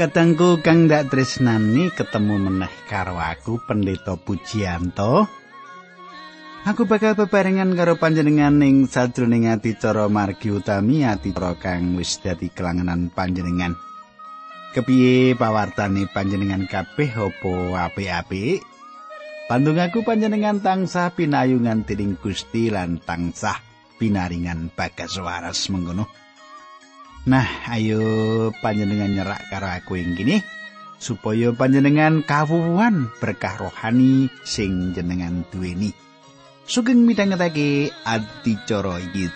Katengku kang dak tresnani ketemu meneh karo aku Pendeta Pujianto. Aku bakal bebarengan karo panjenengan ning sajroning adicara margi utami adicara kang wis dadi kelangenan panjenengan. Kepiye pawartane panjenengan kabeh opo apik-apik? Pandung aku panjenengan tansah pinayungan dening Gusti lan tansah pinaringan bagas waras mengkono. Nah, ayo panjenengan nyerak karo aku ing kene supaya panjenengan kawuhan berkah rohani sing jenengan duweni. Sugeng midhangetake adicara iki.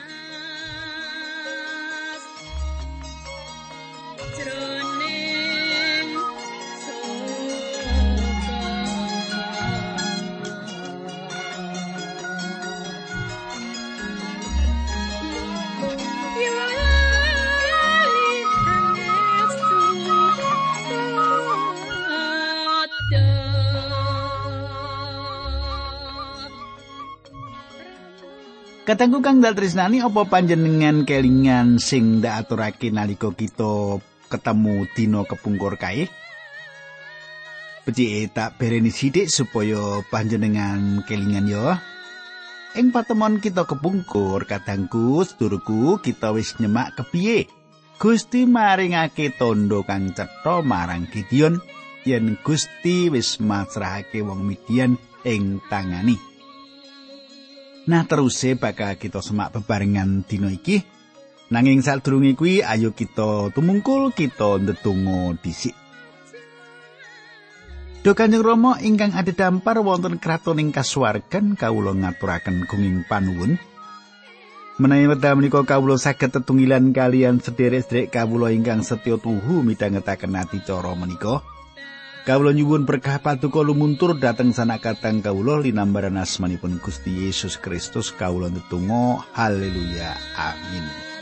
Katengku kang dal tresnani apa panjenengan kelingan sing ndak aturake nalika kita ketemu dina kepungkur kae? Becike tak bereni sithik supaya panjenengan kelingan ya. Ing patemon kita kepungkur kadangku sedurku kita wis nyemak kepiye Gusti maringake tondo kang cetha marang Gideon yen Gusti wis masrahake wong Midian ing tangani. Nah teruse bakal kita semak bebarengan dina iki. Nanging sadurunge kuwi ayo kita tumungkul kita ndedonga dhisik. Do Kanjeng Rama ingkang adhedhampar wonten kraton ing kasuwargan kawula ngaturaken gunging panuwun. Menawi wekdal menika kawula saged tetunggilan kalian sederek-sederek kawula ingkang setya tuhu midhangetaken ati cara menika. Kawula nyuwun berkah paduka lumuntur dhateng sanakatang kawula linambaran asmanipun Gusti Yesus Kristus. Kawula netunggal haleluya amin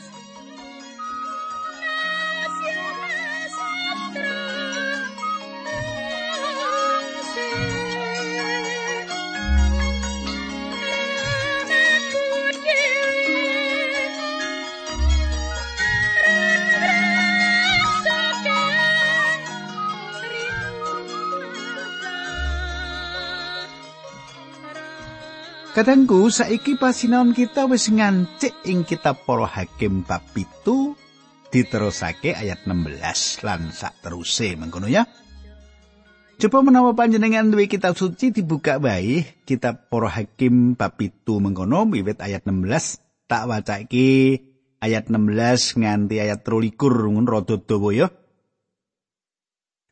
Kadangku saiki pasinaon kita wis ngancik ing kitab Para Hakim bab 7 diterusake ayat 16 lan sak teruse mengkono ya. Coba menawa panjenengan duwe kitab suci dibuka bae kitab Para Hakim bab 7 mengkono wiwit ayat 16 tak wacake ayat 16 nganti ayat 23 ngun rada dawa ya.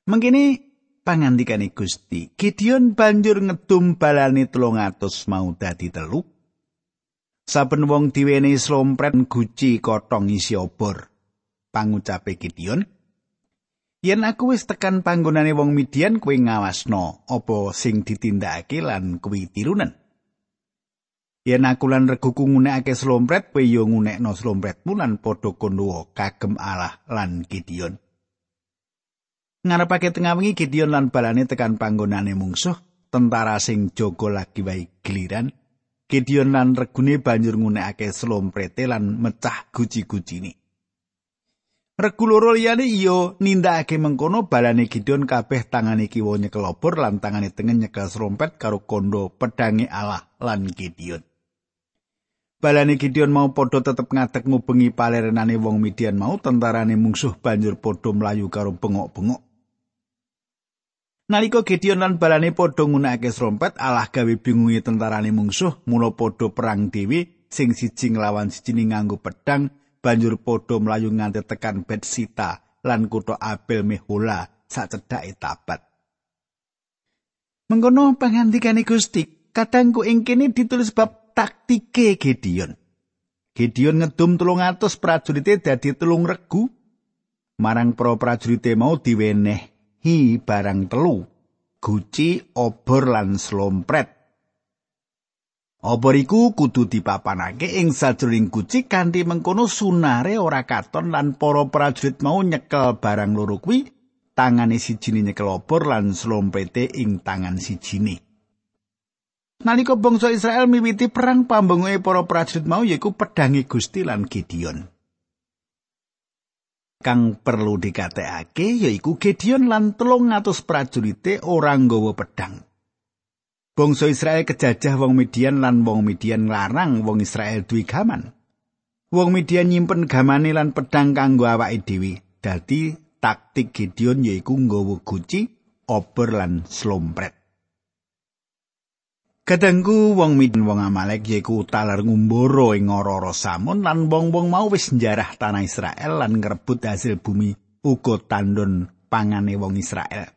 Mengkini pangandikane Gusti. Gideon banjur ngedum balane 300 mau dadi telu. Saben wong diwenehi slompret guci kotong isi obor. Pangucape Gideon, Yen aku wis tekan panggonane wong Midian kowe ngawasno apa sing ditindakake lan kuwi tirunen. Yen aku lan reguku ngunekake slompret kowe yo ngunekno slompretmu lan padha kondo kagem Allah lan Gideon. Ngarepake tengah wengi Gideon lan balane tekan panggonane mungsuh tentara sing jaga lagi wae giliran Gideon lan regune banjur ngunekake slomprete lan mecah guci-gucine Regu loro liyane iya nindakake mengkono balane Gideon kabeh tangane kiwa nyekel obor lan tangane tengen nyekel slompet karo kondo pedange Allah lan Gideon. Balane Gideon mau padha tetep ngadeg ngubengi palerenane wong Midian mau tentarane mungsuh banjur padha mlayu karo bengok-bengok. Nalika Gideon lan balane padha nggunakake serompet, Allah gawe bingungi tentarane mungsuh, mula padha perang dhewe sing siji nglawan siji nganggo pedang, banjur padha mlayu nganti tekan Betsita lan kutha Abel Mehola sacedhake tabat. Mengkono pangandikane Gusti, kadangku ing kene ditulis bab taktike Gideon. Gideon ngedum 300 prajurite dadi telung regu marang para prajurite mau diweneh hi barang telu guci obor lan slompret obor iku kudu dipapanake ing sajroning guci kanthi mengkono sunare ora katon lan para prajurit mau nyekel barang loro kuwi tangane sijine nyekel obor lan slomprete ing tangan sijine Nalika bangsa Israel miwiti perang pambengke para prajurit mau yaiku pedangi Gusti lan Gideon. Kang perlu dikatekake yaiku Gideon lan 300 prajurite ora nggawa pedang. Bangsa Israel kejajah wong Midian lan wong Midian larang wong Israel duwe gaman. Wong Midian nyimpen gamane lan pedang kanggo awake dhewe. Dadi taktik Gideon yaiku nggawa guci, obor lan slompret. Kadangku wong Midian wong Amalek yaiku taler ngumbara ing ora Samun lan wong-wong mau wis njarah tanah Israel lan ngrebut hasil bumi uga tandon pangane wong Israel.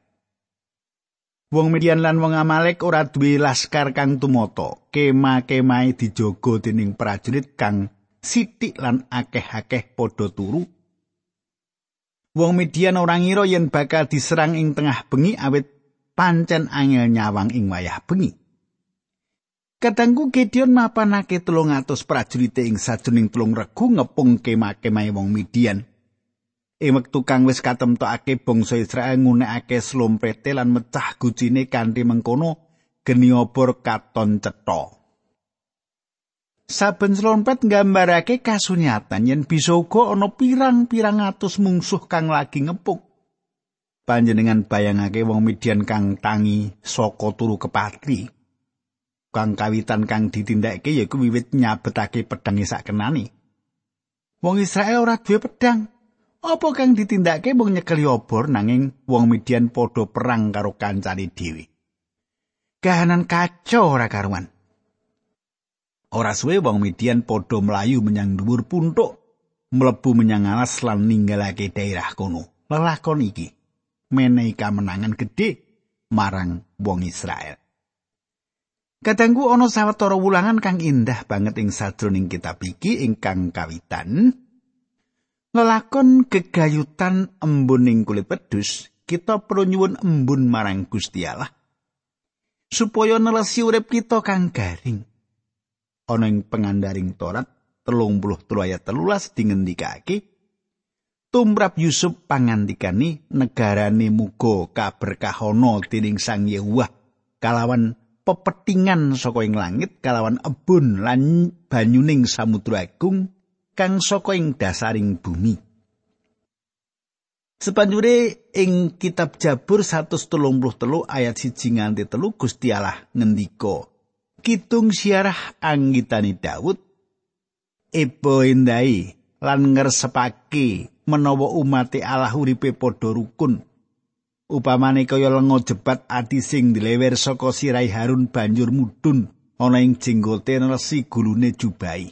Wong Midian lan wong Amalek ora duwe laskar kang tumata. Kema-kemahe dijogo dening prajurit kang sithik lan akeh-akeh padha turu. Wong Midian ora ngira yen bakal diserang ing tengah bengi awit pancen angel nyawang ing wayah bengi. Kadangku Gideon mapanake telung atus prajurit ing sajroning telung regu ngepung kemah-kemahe wong Midian. Ing wektu kang wis katemtokake bangsa Israel ngunekake slompete lan mecah gucine kanthi mengkono geni obor katon cetha. Saben slompet nggambarake kasunyatan yen bisa uga ana pirang-pirang atus mungsuh kang lagi ngepung. Panjenengan bayangake wong Midian kang tangi saka turu kepatri. Kang kawitan kang ditindakake yaiku wiwit nyabetake pedang sak kenani. Wong Israel ora duwe pedang. Apa kang ditindakake mung nyekeli obor nanging wong Midian padha perang karo kancane dhewe. Kahanan kacau ora karuan. Ora suwe wong Midian padha mlayu menyang dhuwur puntuk, mlebu menyang alas lan ninggalake daerah kono. Lelakon iki menehi kamenangan gedhe marang wong Israel. Kadangku ana sawetara wulangan kang indah banget ing sadroning kitab iki ingkang kawitan. Lelakon gegayutan embun ing kulit pedus, kita perlu nyuwun embun marang Gusti Allah. Supaya nelesi urip kita kang garing. Ana ing pengandaring Torat 33 ayat 13 dingendikake Tumrap Yusuf pangandikani negarane muga kaberkahana dening Sang Yehuwah kalawan pepetingan saka ing langit kalawan ebun lan banyuning samudra agung kang saka ing dasaring bumi. Sepanjure ing kitab Jabur 133 ayat 1 nganti 3 Gusti Allah ngendika, "Kitung siarah anggitani Daud ebo endai lan ngersepake menawa umat Allah uripe padha rukun." Upamane kaya lenga jebat adi sing dilewer saka sirai Harun banjur mudhun ana ing jenggote nelesi gulune jubai.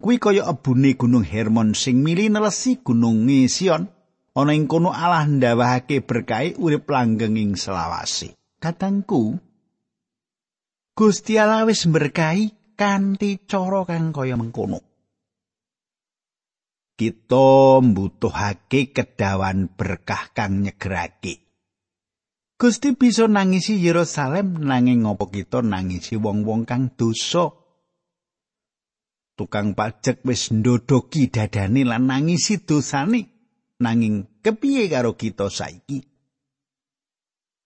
Kuwi kaya ebune gunung Hermon sing mili nelesi gunung Sion ana ing kono Allah ndawahake berkahi urip langgeng ing selawase. Katangku Gusti Allah wis berkahi kanthi cara kang kaya mengkono. Kita mbutuhake kedawan berkah kang nyegerake. Gusti bisa nangisi Yerusalem nanging ngopo kita nangisi wong-wong kang dosa. Tukang pajak wis ndodoki dadane lan nangisi dosane nanging kepiye karo kita saiki?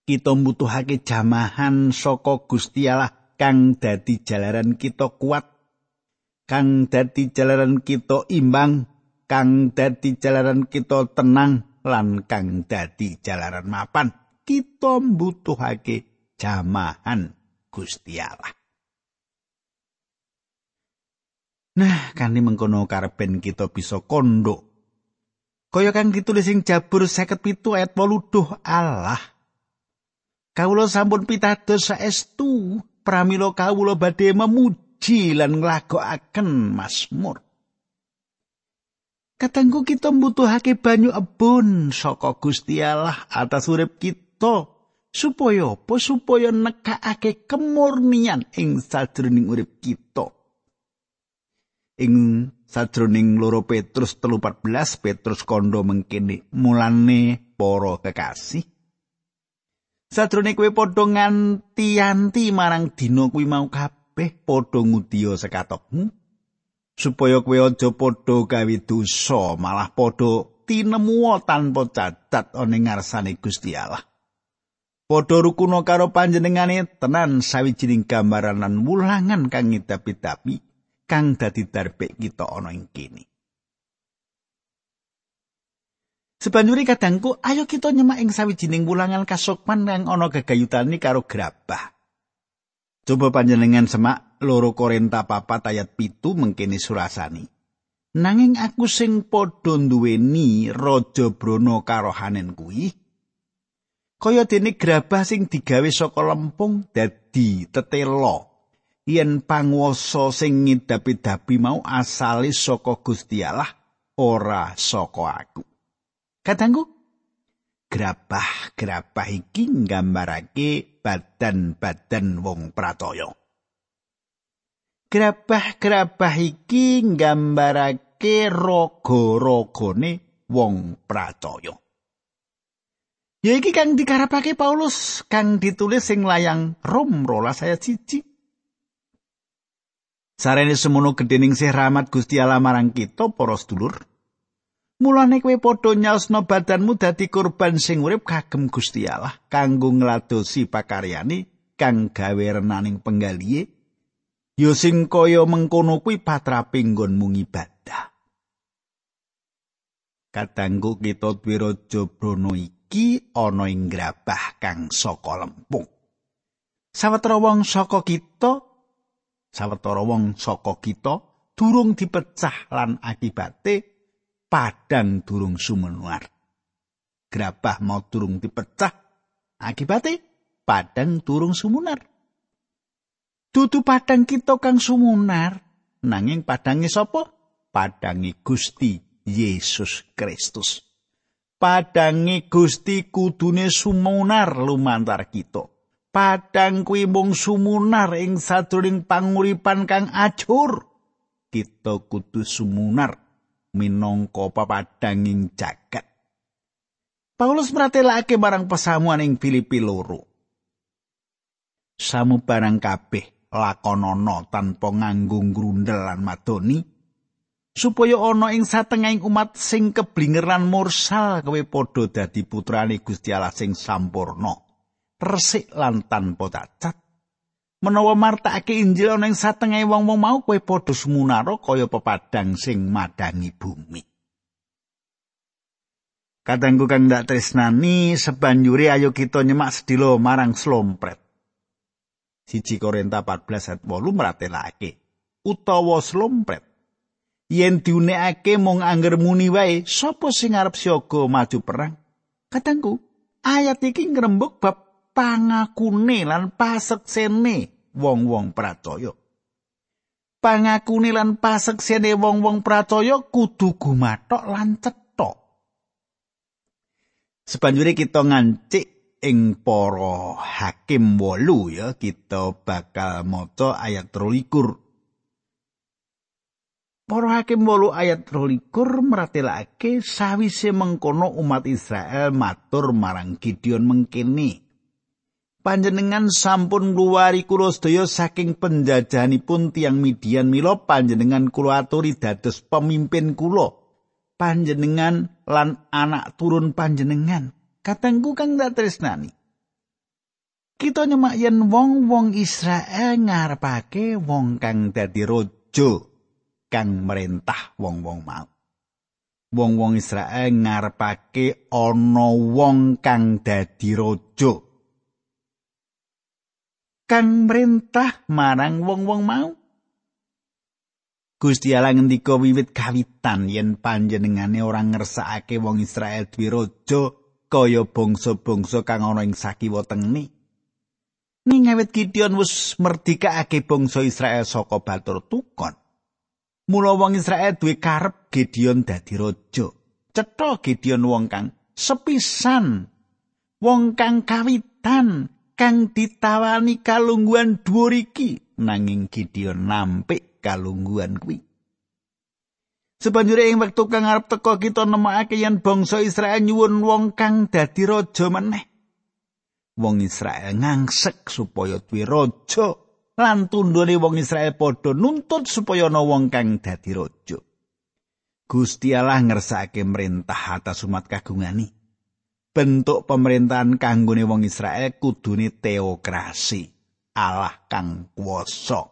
Kita mbutuhake jamahan saka Gusti Allah kang dadi jalaran kita kuat, kang dadi jalaran kita imbang, kang dadi jalaran kita tenang lan kang dadi jalaran mapan. Kita mbutuhake jamahan Gusti Allah. Nah, kani mengkono karepen kita bisa kondok. Kaya kang ditulis ing Jabur 57 ayat 8 Allah. Kawula sampun pitados saestu pramila kawula badhe memuji lan nglagokaken Mazmur. Katanggu kita mbutuhake banyu ebun saka Gusti Allah atas urip kita. Kita supaya apa? Supaya nekakake kemurnian ing sajroning urip kita. Ing sajroning loro Petrus 3:14 Petrus kondo mengkene mulane para kekasih. Sajroning kowe padha nganti-anti marang dina kuwi mau kabeh padha ngudiya sekatokmu supaya kowe aja padha gawe dosa malah padha tinemu tanpa cacat ana ngarsane Gusti Allah Padha rukuna karo panjenengane tenan sawijining gambaran lan wulangan kang ngidapi-dapi kang dadi darbek kita ana ing kene. Sebanjuri kadangku, ayo kita nyemak ing sawijining wulangan kasukman kang ana gegayutane karo grabah. Coba panjenengan semak loro Korinta papat ayat pitu mengkini surasani. Nanging aku sing padha duweni raja Brono karo Hanen kuwi kaya dene grabah sing digawe saka lempung dadi tetelo yen panguwasa sing ngidapi-dapi mau asale saka Gusti Allah ora saka aku. Kadangku grabah-grabah iki nggambarake badan-badan wong pratoya. Grabah-grabah iki nggambarake raga-ragane wong pratoya. Ya iki kang dikarepake Paulus kang ditulis sing layang Rom rola saya cici. Sarene semono gedening sih rahmat Gusti Allah marang kita para sedulur. Mulane kowe padha nyaosna badanmu dadi kurban sing urip kagem Gusti Allah kanggo ngladosi pakaryane kang gawe renaning penggalihe ya sing kaya mengkono kuwi patraping nggonmu ngibadah. Kadangku kita duwe raja Brono iki ana ing grabah kang saka lempung. Sawetara wong saka kita sawetara wong saka kita durung dipecah lan akibate padang durung sumenuar. Grabah mau durung dipecah, akibate padang durung sumunar. Dudu padang kita kang sumunar, nanging padange sapa? Padange Gusti Yesus Kristus. Padange Gusti kudune sumunar lumantar kita. Padang kuwi mung sumunar ing sadurung panguripan kang ajur. Kita kudu sumunar minangka papadanging jagat. Paulus meratelake marang pesamuan ing Filipi loro. Samu barang kabeh lakonana tanpa nganggo grundel lan madoni supaya ana ing satengahing umat sing keblingeran mursal kowe padha dadi putrane Gusti Allah sing sampurna resik lan tanpa cacat menawa martakake Injil ana ing satengah wong-wong mau kowe padha sumunara kaya pepadang sing madangi bumi. Kadangku kang ndak tresnani sebanjuri ayo kita nyemak sedilo marang slompret. Siji Korinta 14 ayat 8 meratelake. Utawa slompret. Yen diunekake mung angger muni wae, sapa sing arep siaga maju perang? Kadangku, ayat iki ngrembug bab pangakune lan paseksene wong-wong pracaya. Pangakune lan paseksene wong-wong pracaya kudu gumathok lan cetha. Sebanjure kita ngancik ing para hakim wolu ya kita bakal maca ayat 23 Para hakim wolu ayat rolikur meratelake sawise mengkono umat Israel matur marang Gideon mengkene. panjenengan sampun ngluwari kula sedaya saking penjajahanipun tiang Midian mila panjenengan kula aturi dados pemimpin kula. Panjenengan lan anak turun panjenengan. Katengku kang tresnani. Kita nyemak yen wong-wong Israel ngarepake wong kang dadi raja kang merintah wong-wong mau wong-wong Israel ngarepake ana wong kang dadi raja kang merintah marang wong-wong mau. Gusti Allah ngendika wiwit kawitan yen panjenengane ora ngersakake wong Israel duwe raja kaya bangsa-bangsa kang ana ing sakiwa tengene. Ning awit Gideon wis merdikake bangsa Israel saka batur tukon. Mula wong Israel duwe karep Gideon dadi raja. Cetha Gideon wong kang sepisan wong kang kawitan kang ditawani kalungguhan dhuwur iki nanging Gideon nampik kalungguhan kuwi. Sebanjure ing wektu kang arep teka kita nemokake yen bangsa Israel nyuwun wong kang dadi raja meneh. Wong Israel ngangsek supaya duwe raja lan tundune wong Israel padha nuntut supaya ana wong kang dadi raja. Gusti Allah ngersake merintah atas umat kagungani. bentuk pemerintahan kanggone wong Israel kudune teokrasi Allah kang kuwasa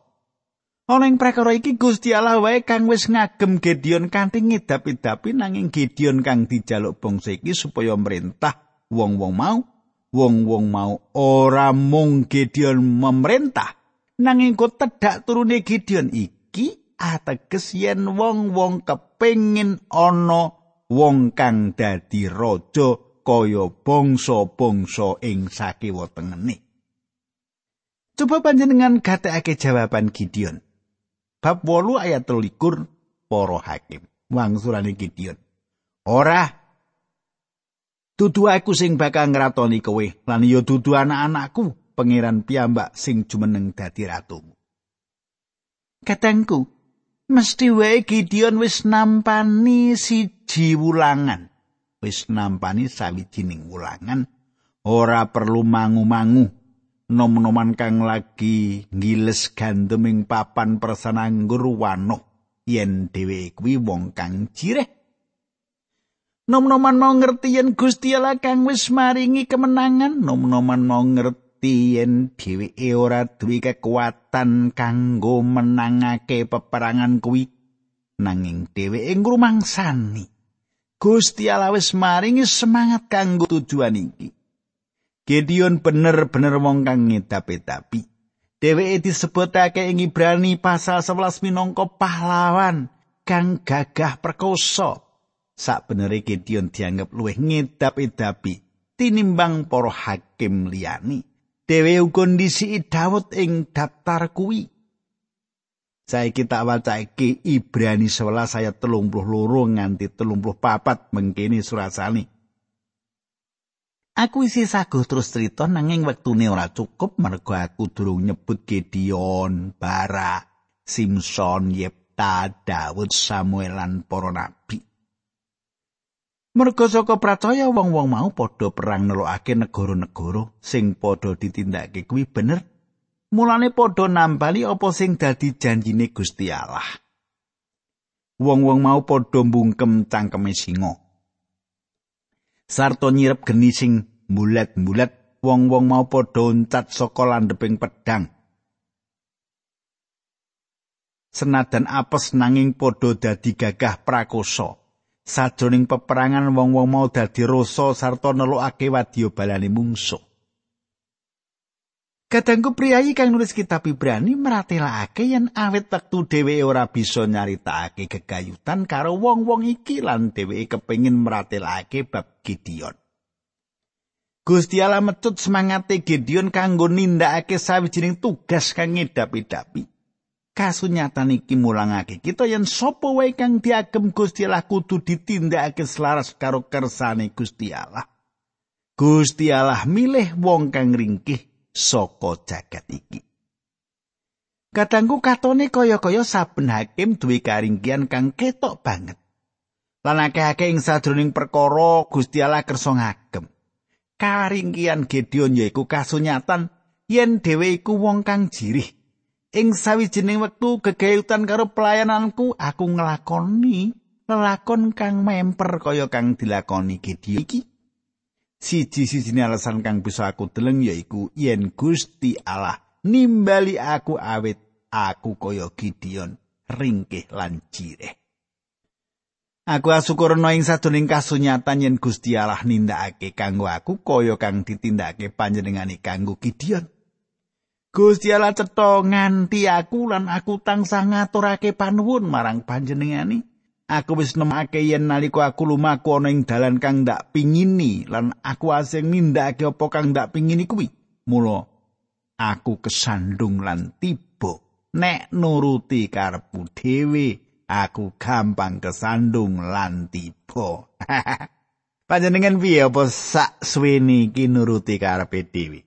Ana ing prakara iki Gusti Allah wae kang wis ngagem Gideon kanthi ngedap-edapi nanging Gideon kang dijaluk bangsa iki supaya merintah wong-wong mau, wong-wong mau ora mung Gideon memerintah, nanging kok tedhak turune Gideon iki ateges yen wong-wong kepengin ana wong kang dadi raja kaya bangsa-bangsa ing sakiwa tengene. Coba panjenengan gatekake jawaban Gideon. bab 8 ayat 13 para hakim wangsulane Gideon ora dudu aku sing bakal ngratoni kowe lan ya dudu anak-anakku pangeran piyambak sing jumeneng dadi ratumu katengku mesti wae Gideon wis nampani siji wulangan. Wis nampani sawijining wulangan ora perlu mangu-mangu. Nom-noman kang lagi ngiles gandum papan persananggur wanoh yen dhewe kuwi wong kang jireh. Nom-noman mau ngerti yen Gusti Allah kang wis maringi kemenangan nom-noman mau ngerti yen dheweke ora duwe kekuatan kanggo menangake peperangan kuwi nanging dheweke ngrumangsani Gusti Allah wis maringi semangat kanggo tujuan iki Gideon bener-bener wong kang ngedapi-dapi. Dheweke disebutake ing Ibrani pasal 11 minangka pahlawan kang gagah perkoso. Sakbenere Gideon dianggap luwih ngedap-edapi tinimbang para hakim liyani. Dhewe uga ndisiki Daud ing daftar kuwi. Saiki tak wacake Ibrani 11 ayat 32 nganti 34 mengkene surasane. Aku isi saguh terus cerita nanging wektune ora cukup mergo aku durung nyebut Gideon, Bara, Simpson, Yepta, Daud, Samuel lan para nabi. Mergo saka percaya wong-wong mau padha perang nelokake negara-negara sing padha ditindakake kuwi bener. Mulane padha nambali apa sing dadi janjine Gusti Allah. Wong-wong mau padha mbungkem cangkeme singa. sarta nyirep geni sing mulet-mulet wong-wong mau padha uncat saka landheping pedang senadan apes nanging padha dadi gagah prakoso sajroning peperangan wong-wong mau dadi rasa sarta nelukake wadya balane mungsuh Kadangku priayi kang nulis kitab Ibrani meratelakake yen awet wektu dheweke ora bisa nyaritakake gegayutan karo wong-wong iki lan dheweke kepengin meratelakake bab Gideon. Gusti Allah mecut semangate Gideon kanggo nindakake sawijining tugas kang ngedap-edapi. Kasunyatan iki mulangake kita yen sapa wae kang diagem Gusti Allah kudu ditindakake selaras karo kersane Gusti Allah. Gusti Allah milih wong kang ringkih saka jagat iki. Kadangku katone kaya-kaya saben hakim duwe karingkian kang ketok banget. Lan akeh-akeh ing sadroning perkara Gusti Allah kersa ngagem. Karingkian Gideon yaiku kasunyatan yen dhewe iku wong kang jirih. Ing sawijining wektu gegayutan karo pelayananku aku nglakoni lelakon kang memper kaya kang dilakoni Gideon iki. siji-sijine alasan kang bisa aku deleng yaiku yen Gusti Allah nimbali aku awet aku kaya Gideon ringkih lan jireh. Aku asukurna ing sadoning kasunyatan yen Gusti Allah nindakake kanggo aku kaya kang ditindakake panjenengane kanggo Gideon. Gusti Allah cetha nganti aku lan aku tansah ngaturake panuwun marang panjenengane. Aku wis nemake yen nalika aku lumaku ana ing dalan kang ndak pingini lan aku asing nindakake apa kang ndak pingini kuwi. Mula aku kesandung lan tiba nek nuruti karepku dhewe aku gampang kesandung lan tiba. Panjenengan piye apa sak suweni iki nuruti karepe dhewe?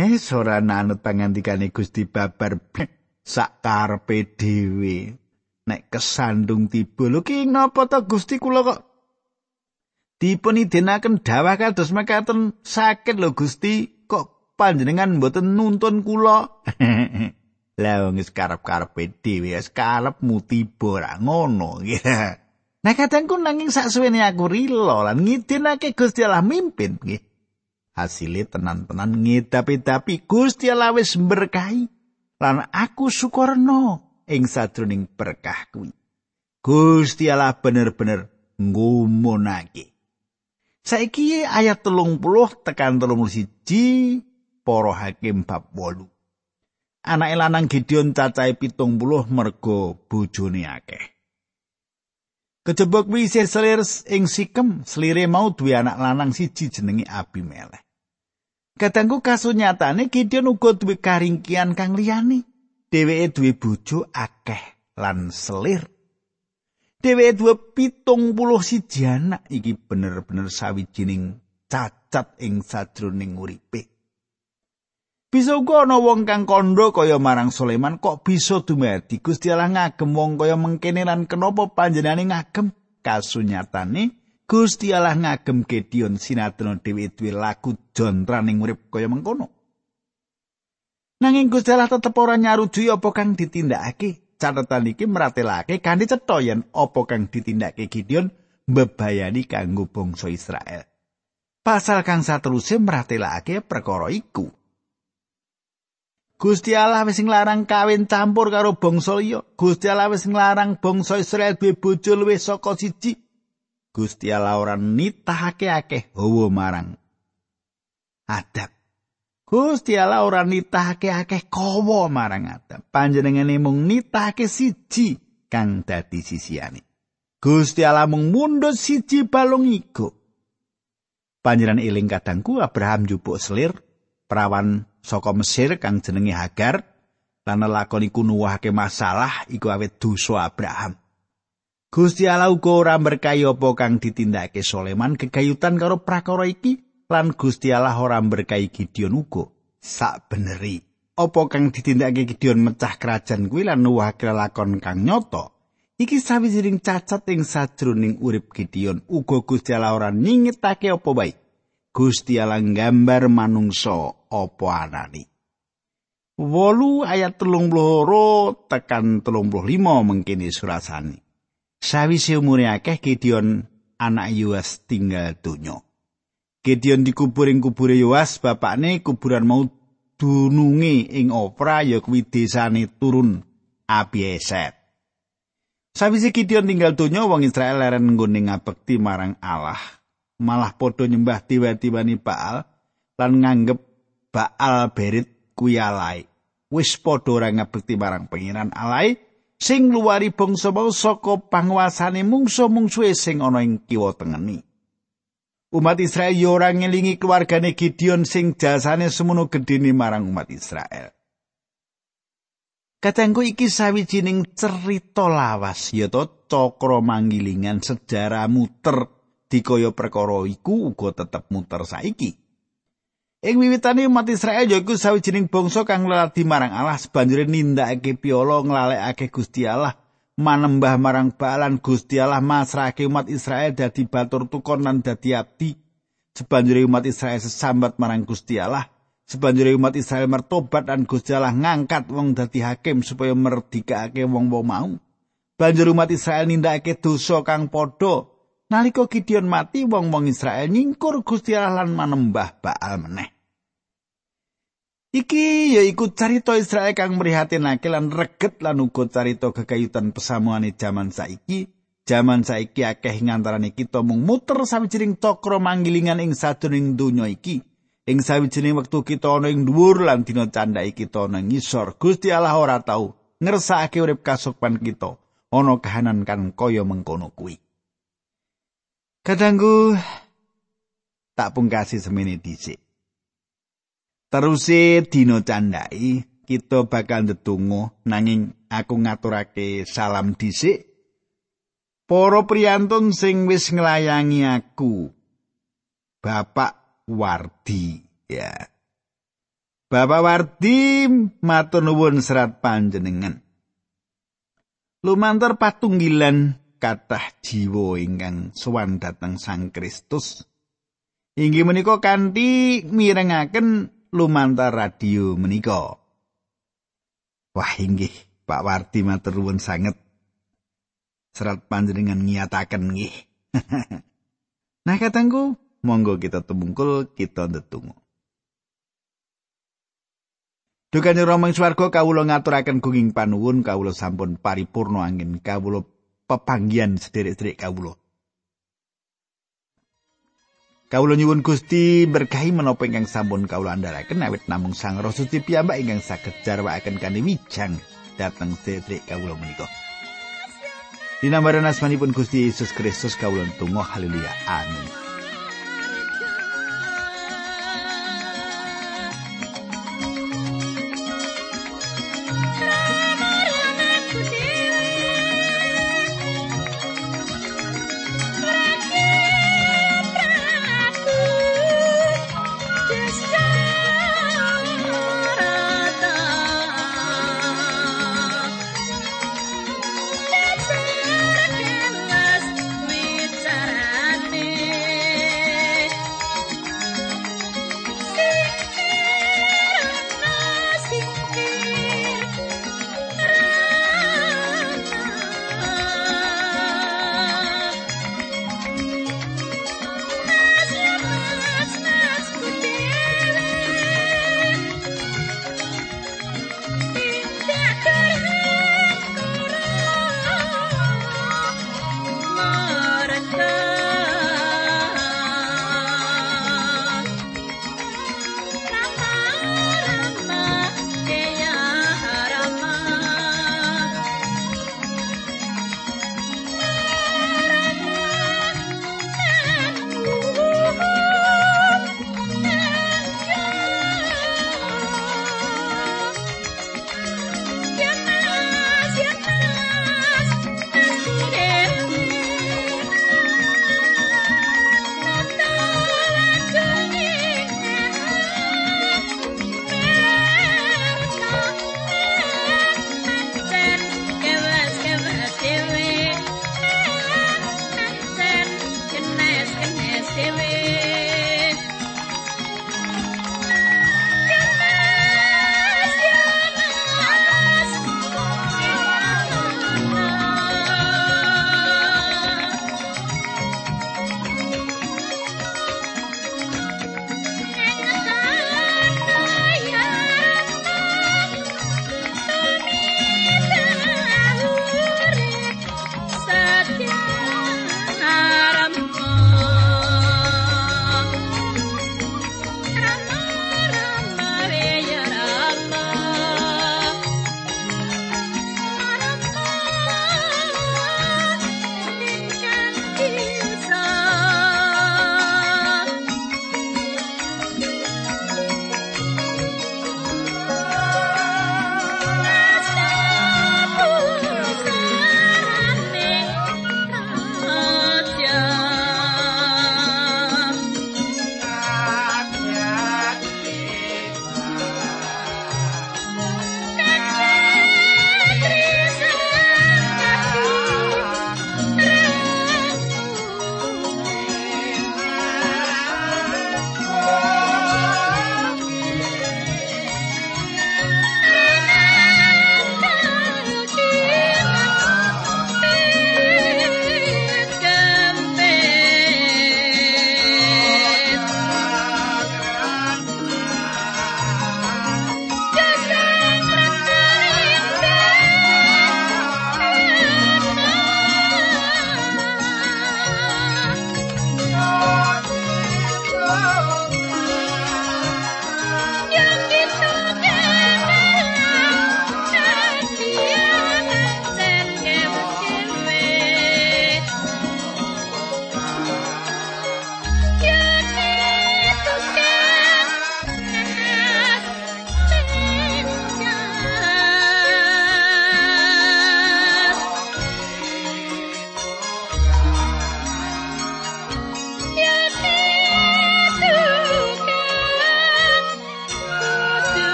Eh, ora nanut pangandikane Gusti babar sak karepe dhewe. nek kesandung tiba lho ki napa to Gusti kula kok dipun idenaken dawah kados mekaten sakit lho Gusti kok panjenengan mboten nuntun kula lah wong wis karep-karepe dhewe wis karepmu tiba ra ngono Nah kadangku nanging sak suwene aku rilo lan ngidinake Gusti Allah mimpin nggih. Hasile tenan-tenan ngedapi-dapi Gusti Allah wis berkahi. lan aku syukurna ing sadroning berkah kuwi. Gusti Allah bener-bener ngumunake. Saiki ayat telung puluh tekan telung siji para hakim bab wolu. Anak lanang Gideon cacahe pitung puluh mergo bojone akeh. Kejebok selir ing sikem, selire mau duwe anak lanang siji jenenge Abimelek. Katanggu kasunyatane Gideon uga duwe karingkian kang liyane. Dheweke duwe bojo akeh lan selir. Dheweke duwe pitung puluh siji anak iki bener-bener sawijining cacat ing sajroning uripe. Bisa uga ana wong kang kandha kaya marang Sulaiman kok bisa dumadi Gusti Allah ngagem wong kaya mengkene lan kenapa panjenengane ngagem kasunyatane Gusti Allah ngagem Gideon sinadran dhewe duwe laku jontraning urip kaya mengkono. Nanging Gusti Allah tetep ora nyarujuki apa kang ditindakake. Catetan iki meratelake kanthi cetha yen apa kang ditindakake Gideon mbebayani kanggo bangsa Israel. Pasal kang sateruse meratelake perkara iku. Gusti Allah wis nglarang kawin campur karo bangsa liya. Gusti Allah wis nglarang bangsa Israel duwe bojo luwih saka siji. Gusti Allah ora nitahake akeh hawa marang Adam. Gusti Allah ora nitahake akeh kawa marang Adam. Panjenengane mung nitahake siji kang dadi sisiane. Gusti Allah mung mundhut siji balung iku. Panjenengan eling kadangku Abraham jupuk selir perawan saka Mesir kang jenenge Hagar lan lakon iku nuwahake masalah iku awet dosa Abraham. Gusti Allah uga ora berkahi apa kang ditindakake Soleman kegayutan karo prakara iki lan Gusti Allah ora berkahi Gideon uga. Sak beneri, apa kang ditindakake Gideon mecah kerajaan kuwi lan nuwahake lakon kang nyoto. Iki sawijining cacat ing sajroning urip Gideon uga Gusti Allah ora ningetake apa bae. Gusti Allah nggambar manungsa apa anani. Wolu ayat telung tekan telung limo mengkini surasani. Sawise umure akeh Gideon anak Yoas tinggal donya. Gideon dikubur ing kubure Yoas bapakne kuburan mau dununge ing Opra ya kuwi desane turun Abieset. Sawise Gideon tinggal donya wong Israel leren nggone ngabekti marang Allah. Malah padha nyembah dewa-dewani Baal lan nganggep Baal Berit kuwi alai. Wis padha ora ngabekti marang pengiran alai. Sing luwari bangsa mau saka panguasane mungsu-mungsuhe sing ana ing kiwa tengeni. Umat Israel yo ora ngelingi keluargane Gideon sing jasane semono gedene marang umat Israel. Katengku iki sawijining cerita lawas ya to cakra manggilingan sejarah muter dikaya perkara iku uga tetep muter saiki. Ing wiwitane umat Israel yaiku sawijining bangsa kang lelati marang Allah. Banjure nindakake piolo nglalekake Gusti Allah manembah marang balan Gusti Allah masrahake umat Israel dadi batur tukon lan dadi abdi. Sebanjure umat Israel sesambat marang Gusti Allah. Sebanjure umat Israel mertobat dan Gusti Allah ngangkat wong dadi hakim supaya merdikake wong-wong mau. Banjur umat Israel nindakake dosa kang padha Nalika Gideon mati wong-wong Israel nyingkur Gusti Allah lan manembah Baal meneh. Iki ya iku carita Israel kang mrihatinake lan reget lan uga carita kekayutan pesamuane jaman saiki. Jaman saiki akeh ngantarane kita mung muter sawijining cakra manggilingan ing sadurunging donya iki. Ing sawijining wektu kita ana ing dhuwur lan dina candhake kita ana ngisor. Gusti Allah ora tau ngersakake urip kasukman kita. Ana kahanan kan kaya mengkono kuwi. Kadangku tak pungkasi semene dhisik. Teruse dina candhai kita bakal ndedonga nanging aku ngaturake salam dhisik. Para priyantun sing wis nglayangi aku. Bapak Wardi ya. Bapak Wardi matur nuwun serat panjenengan. Lumantar patunggilan kathah jiwa ingkang sowan dhateng Sang Kristus. Inggih menika kanthi mirengaken lumantar radio menika. Wah inggih, Pak Wardi matur nuwun sanget. Serat panjenengan ngiyataken nggih. nah katangku, monggo kita tumungkul kita ndedonga. Dukane Rama ing swarga kawula ngaturaken gunging panuwun kawula sampun paripurna angin kawula pepanggihan sederek-sederek kawula. Kawula nyuwun Gusti berkahi menapa ingkang sampun kawula andharaken awit namung Sang Roh Suci piyambak ingkang saged jarwakaken kanthi wijang dhateng sederek kawula menika. Dinambaran asmanipun Gusti Yesus Kristus kawula tunggu haleluya amin